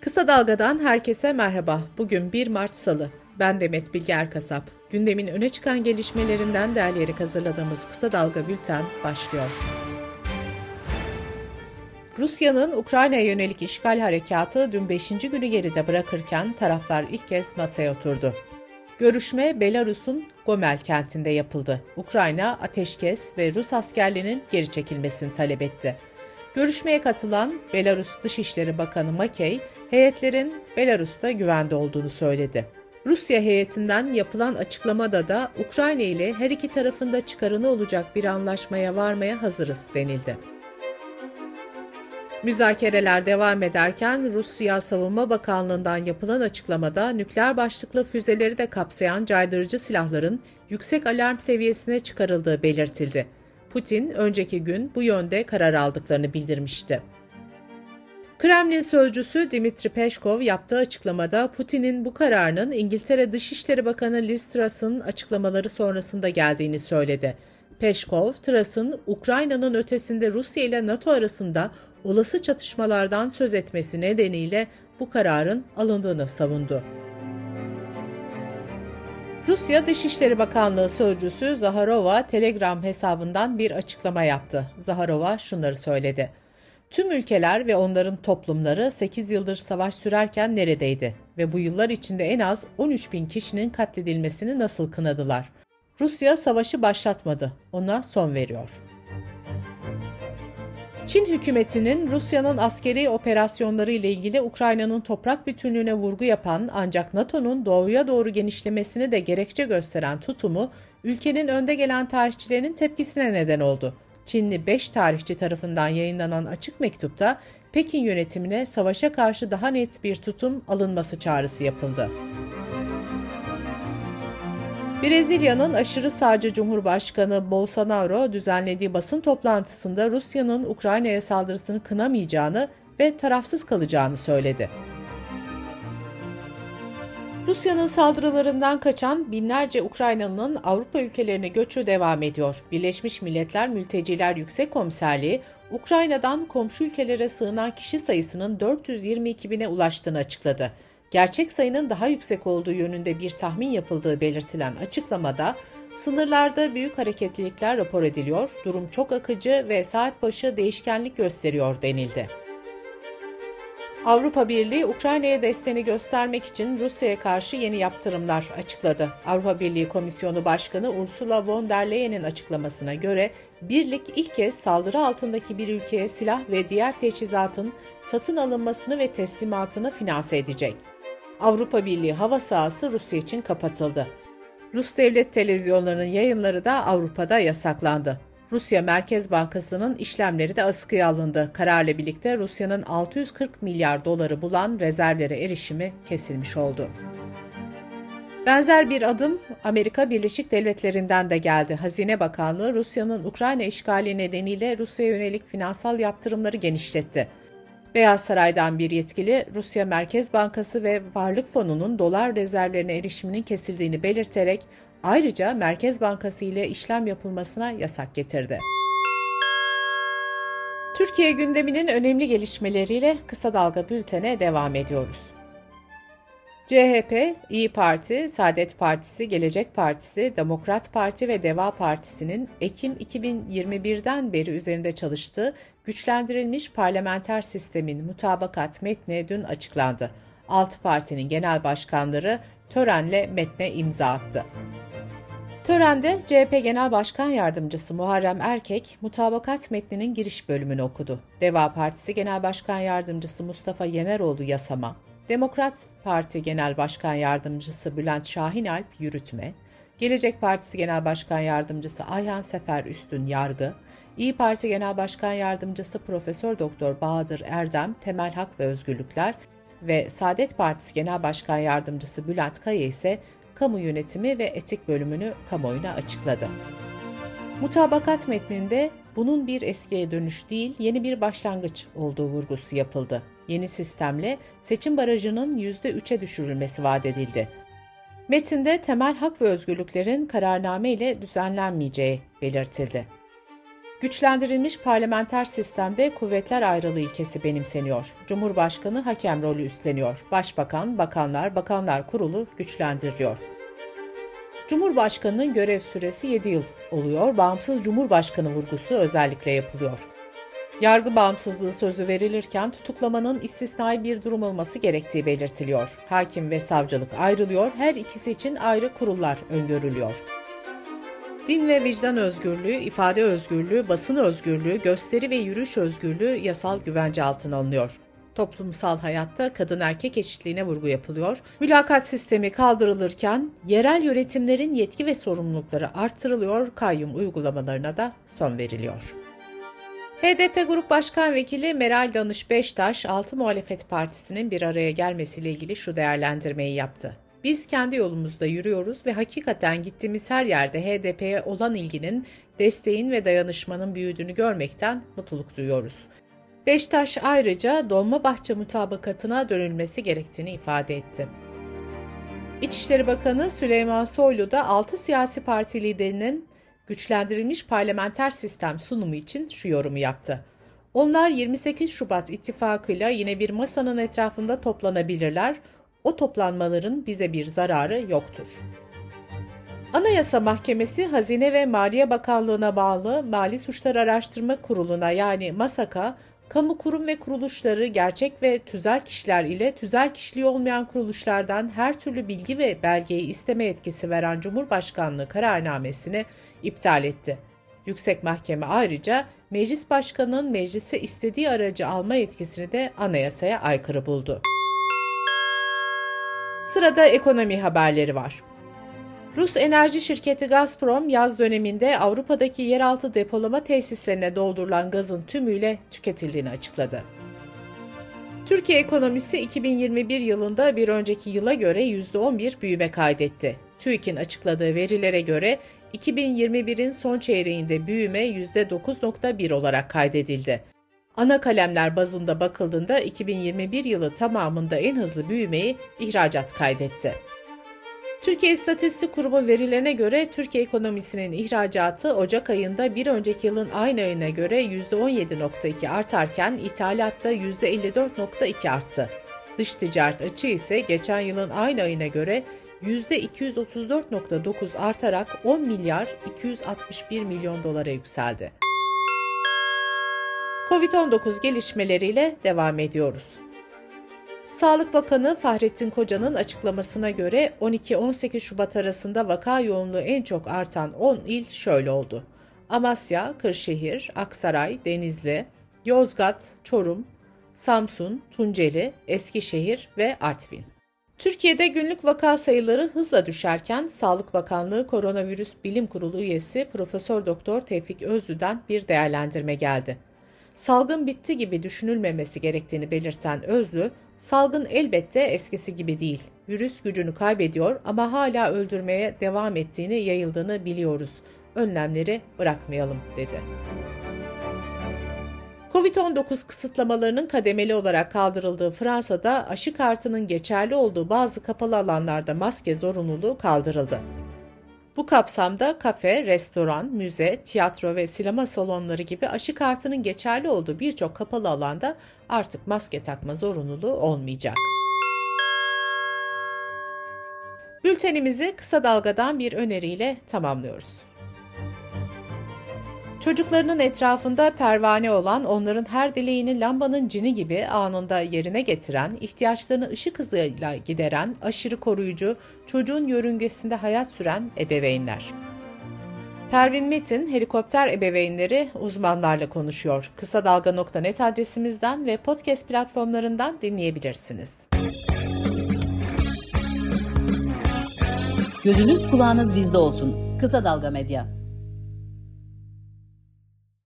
Kısa Dalga'dan herkese merhaba. Bugün 1 Mart Salı. Ben Demet Bilge Erkasap. Gündemin öne çıkan gelişmelerinden derleyerek hazırladığımız Kısa Dalga Bülten başlıyor. Rusya'nın Ukrayna'ya yönelik işgal harekatı dün 5. günü geride bırakırken taraflar ilk kez masaya oturdu. Görüşme Belarus'un Gomel kentinde yapıldı. Ukrayna ateşkes ve Rus askerlerinin geri çekilmesini talep etti. Görüşmeye katılan Belarus Dışişleri Bakanı Makey, heyetlerin Belarus'ta güvende olduğunu söyledi. Rusya heyetinden yapılan açıklamada da Ukrayna ile her iki tarafında çıkarını olacak bir anlaşmaya varmaya hazırız denildi. Müzakereler devam ederken Rusya Savunma Bakanlığı'ndan yapılan açıklamada nükleer başlıklı füzeleri de kapsayan caydırıcı silahların yüksek alarm seviyesine çıkarıldığı belirtildi. Putin önceki gün bu yönde karar aldıklarını bildirmişti. Kremlin sözcüsü Dimitri Peşkov yaptığı açıklamada Putin'in bu kararının İngiltere Dışişleri Bakanı Liz Truss'ın açıklamaları sonrasında geldiğini söyledi. Peşkov, Truss'ın Ukrayna'nın ötesinde Rusya ile NATO arasında olası çatışmalardan söz etmesi nedeniyle bu kararın alındığını savundu. Rusya Dışişleri Bakanlığı sözcüsü Zaharova Telegram hesabından bir açıklama yaptı. Zaharova şunları söyledi. Tüm ülkeler ve onların toplumları 8 yıldır savaş sürerken neredeydi ve bu yıllar içinde en az 13 bin kişinin katledilmesini nasıl kınadılar? Rusya savaşı başlatmadı, ona son veriyor.'' Çin hükümetinin Rusya'nın askeri operasyonları ile ilgili Ukrayna'nın toprak bütünlüğüne vurgu yapan ancak NATO'nun doğuya doğru genişlemesini de gerekçe gösteren tutumu ülkenin önde gelen tarihçilerinin tepkisine neden oldu. Çinli 5 tarihçi tarafından yayınlanan açık mektupta Pekin yönetimine savaşa karşı daha net bir tutum alınması çağrısı yapıldı. Brezilya'nın aşırı sağcı Cumhurbaşkanı Bolsonaro düzenlediği basın toplantısında Rusya'nın Ukrayna'ya saldırısını kınamayacağını ve tarafsız kalacağını söyledi. Rusya'nın saldırılarından kaçan binlerce Ukraynalı'nın Avrupa ülkelerine göçü devam ediyor. Birleşmiş Milletler Mülteciler Yüksek Komiserliği, Ukrayna'dan komşu ülkelere sığınan kişi sayısının 422 bine ulaştığını açıkladı gerçek sayının daha yüksek olduğu yönünde bir tahmin yapıldığı belirtilen açıklamada sınırlarda büyük hareketlilikler rapor ediliyor, durum çok akıcı ve saat başı değişkenlik gösteriyor denildi. Avrupa Birliği Ukrayna'ya desteğini göstermek için Rusya'ya karşı yeni yaptırımlar açıkladı. Avrupa Birliği Komisyonu Başkanı Ursula von der Leyen'in açıklamasına göre birlik ilk kez saldırı altındaki bir ülkeye silah ve diğer teçhizatın satın alınmasını ve teslimatını finanse edecek. Avrupa Birliği hava sahası Rusya için kapatıldı. Rus devlet televizyonlarının yayınları da Avrupa'da yasaklandı. Rusya Merkez Bankası'nın işlemleri de askıya alındı. Kararla birlikte Rusya'nın 640 milyar doları bulan rezervlere erişimi kesilmiş oldu. Benzer bir adım Amerika Birleşik Devletleri'nden de geldi. Hazine Bakanlığı Rusya'nın Ukrayna işgali nedeniyle Rusya'ya yönelik finansal yaptırımları genişletti. Beyaz Saray'dan bir yetkili Rusya Merkez Bankası ve Varlık Fonu'nun dolar rezervlerine erişiminin kesildiğini belirterek ayrıca Merkez Bankası ile işlem yapılmasına yasak getirdi. Türkiye gündeminin önemli gelişmeleriyle kısa dalga bültene devam ediyoruz. CHP, İyi Parti, Saadet Partisi, Gelecek Partisi, Demokrat Parti ve Deva Partisi'nin Ekim 2021'den beri üzerinde çalıştığı güçlendirilmiş parlamenter sistemin mutabakat metni dün açıklandı. Altı partinin genel başkanları törenle metne imza attı. Törende CHP Genel Başkan Yardımcısı Muharrem Erkek, mutabakat metninin giriş bölümünü okudu. Deva Partisi Genel Başkan Yardımcısı Mustafa Yeneroğlu yasama, Demokrat Parti Genel Başkan Yardımcısı Bülent Şahinalp yürütme, Gelecek Partisi Genel Başkan Yardımcısı Ayhan Sefer Üstün yargı, İyi Parti Genel Başkan Yardımcısı Profesör Doktor Bahadır Erdem temel hak ve özgürlükler ve Saadet Partisi Genel Başkan Yardımcısı Bülent Kaya ise kamu yönetimi ve etik bölümünü kamuoyuna açıkladı. Mutabakat metninde bunun bir eskiye dönüş değil, yeni bir başlangıç olduğu vurgusu yapıldı. Yeni sistemle seçim barajının %3'e düşürülmesi vaat edildi. Metinde temel hak ve özgürlüklerin kararname ile düzenlenmeyeceği belirtildi. Güçlendirilmiş parlamenter sistemde kuvvetler ayrılığı ilkesi benimseniyor. Cumhurbaşkanı hakem rolü üstleniyor. Başbakan, bakanlar, bakanlar kurulu güçlendiriliyor. Cumhurbaşkanının görev süresi 7 yıl oluyor. Bağımsız Cumhurbaşkanı vurgusu özellikle yapılıyor. Yargı bağımsızlığı sözü verilirken tutuklamanın istisnai bir durum olması gerektiği belirtiliyor. Hakim ve savcılık ayrılıyor, her ikisi için ayrı kurullar öngörülüyor. Din ve vicdan özgürlüğü, ifade özgürlüğü, basın özgürlüğü, gösteri ve yürüyüş özgürlüğü yasal güvence altına alınıyor. Toplumsal hayatta kadın erkek eşitliğine vurgu yapılıyor. Mülakat sistemi kaldırılırken yerel yönetimlerin yetki ve sorumlulukları artırılıyor, kayyum uygulamalarına da son veriliyor. HDP Grup Başkan Vekili Meral Danış Beştaş, Altı Muhalefet Partisi'nin bir araya gelmesiyle ilgili şu değerlendirmeyi yaptı. Biz kendi yolumuzda yürüyoruz ve hakikaten gittiğimiz her yerde HDP'ye olan ilginin, desteğin ve dayanışmanın büyüdüğünü görmekten mutluluk duyuyoruz. Beştaş ayrıca Dolmabahçe mutabakatına dönülmesi gerektiğini ifade etti. İçişleri Bakanı Süleyman Soylu da 6 siyasi parti liderinin güçlendirilmiş parlamenter sistem sunumu için şu yorumu yaptı. Onlar 28 Şubat ittifakıyla yine bir masanın etrafında toplanabilirler. O toplanmaların bize bir zararı yoktur. Anayasa Mahkemesi Hazine ve Maliye Bakanlığı'na bağlı Mali Suçlar Araştırma Kurulu'na yani MASAK'a kamu kurum ve kuruluşları gerçek ve tüzel kişiler ile tüzel kişiliği olmayan kuruluşlardan her türlü bilgi ve belgeyi isteme etkisi veren Cumhurbaşkanlığı kararnamesini iptal etti. Yüksek Mahkeme ayrıca meclis başkanının meclise istediği aracı alma yetkisini de anayasaya aykırı buldu. Sırada ekonomi haberleri var. Rus enerji şirketi Gazprom yaz döneminde Avrupa'daki yeraltı depolama tesislerine doldurulan gazın tümüyle tüketildiğini açıkladı. Türkiye ekonomisi 2021 yılında bir önceki yıla göre %11 büyüme kaydetti. TÜİK'in açıkladığı verilere göre 2021'in son çeyreğinde büyüme %9.1 olarak kaydedildi. Ana kalemler bazında bakıldığında 2021 yılı tamamında en hızlı büyümeyi ihracat kaydetti. Türkiye İstatistik Kurumu verilerine göre Türkiye ekonomisinin ihracatı Ocak ayında bir önceki yılın aynı ayına göre %17.2 artarken ithalatta %54.2 arttı. Dış ticaret açığı ise geçen yılın aynı ayına göre %234.9 artarak 10 milyar 261 milyon dolara yükseldi. Covid-19 gelişmeleriyle devam ediyoruz. Sağlık Bakanı Fahrettin Koca'nın açıklamasına göre 12-18 Şubat arasında vaka yoğunluğu en çok artan 10 il şöyle oldu. Amasya, Kırşehir, Aksaray, Denizli, Yozgat, Çorum, Samsun, Tunceli, Eskişehir ve Artvin. Türkiye'de günlük vaka sayıları hızla düşerken Sağlık Bakanlığı Koronavirüs Bilim Kurulu üyesi Profesör Doktor Tevfik Özlü'den bir değerlendirme geldi. Salgın bitti gibi düşünülmemesi gerektiğini belirten Özlü, Salgın elbette eskisi gibi değil. Virüs gücünü kaybediyor ama hala öldürmeye devam ettiğini, yayıldığını biliyoruz. Önlemleri bırakmayalım dedi. Covid-19 kısıtlamalarının kademeli olarak kaldırıldığı Fransa'da aşı kartının geçerli olduğu bazı kapalı alanlarda maske zorunluluğu kaldırıldı. Bu kapsamda kafe, restoran, müze, tiyatro ve sinema salonları gibi aşı kartının geçerli olduğu birçok kapalı alanda artık maske takma zorunluluğu olmayacak. Bültenimizi kısa dalgadan bir öneriyle tamamlıyoruz. Çocuklarının etrafında pervane olan, onların her dileğini lambanın cini gibi anında yerine getiren, ihtiyaçlarını ışık hızıyla gideren, aşırı koruyucu, çocuğun yörüngesinde hayat süren ebeveynler. Pervin Metin, helikopter ebeveynleri uzmanlarla konuşuyor. Kısa Dalga.net adresimizden ve podcast platformlarından dinleyebilirsiniz. Gözünüz kulağınız bizde olsun. Kısa Dalga Medya.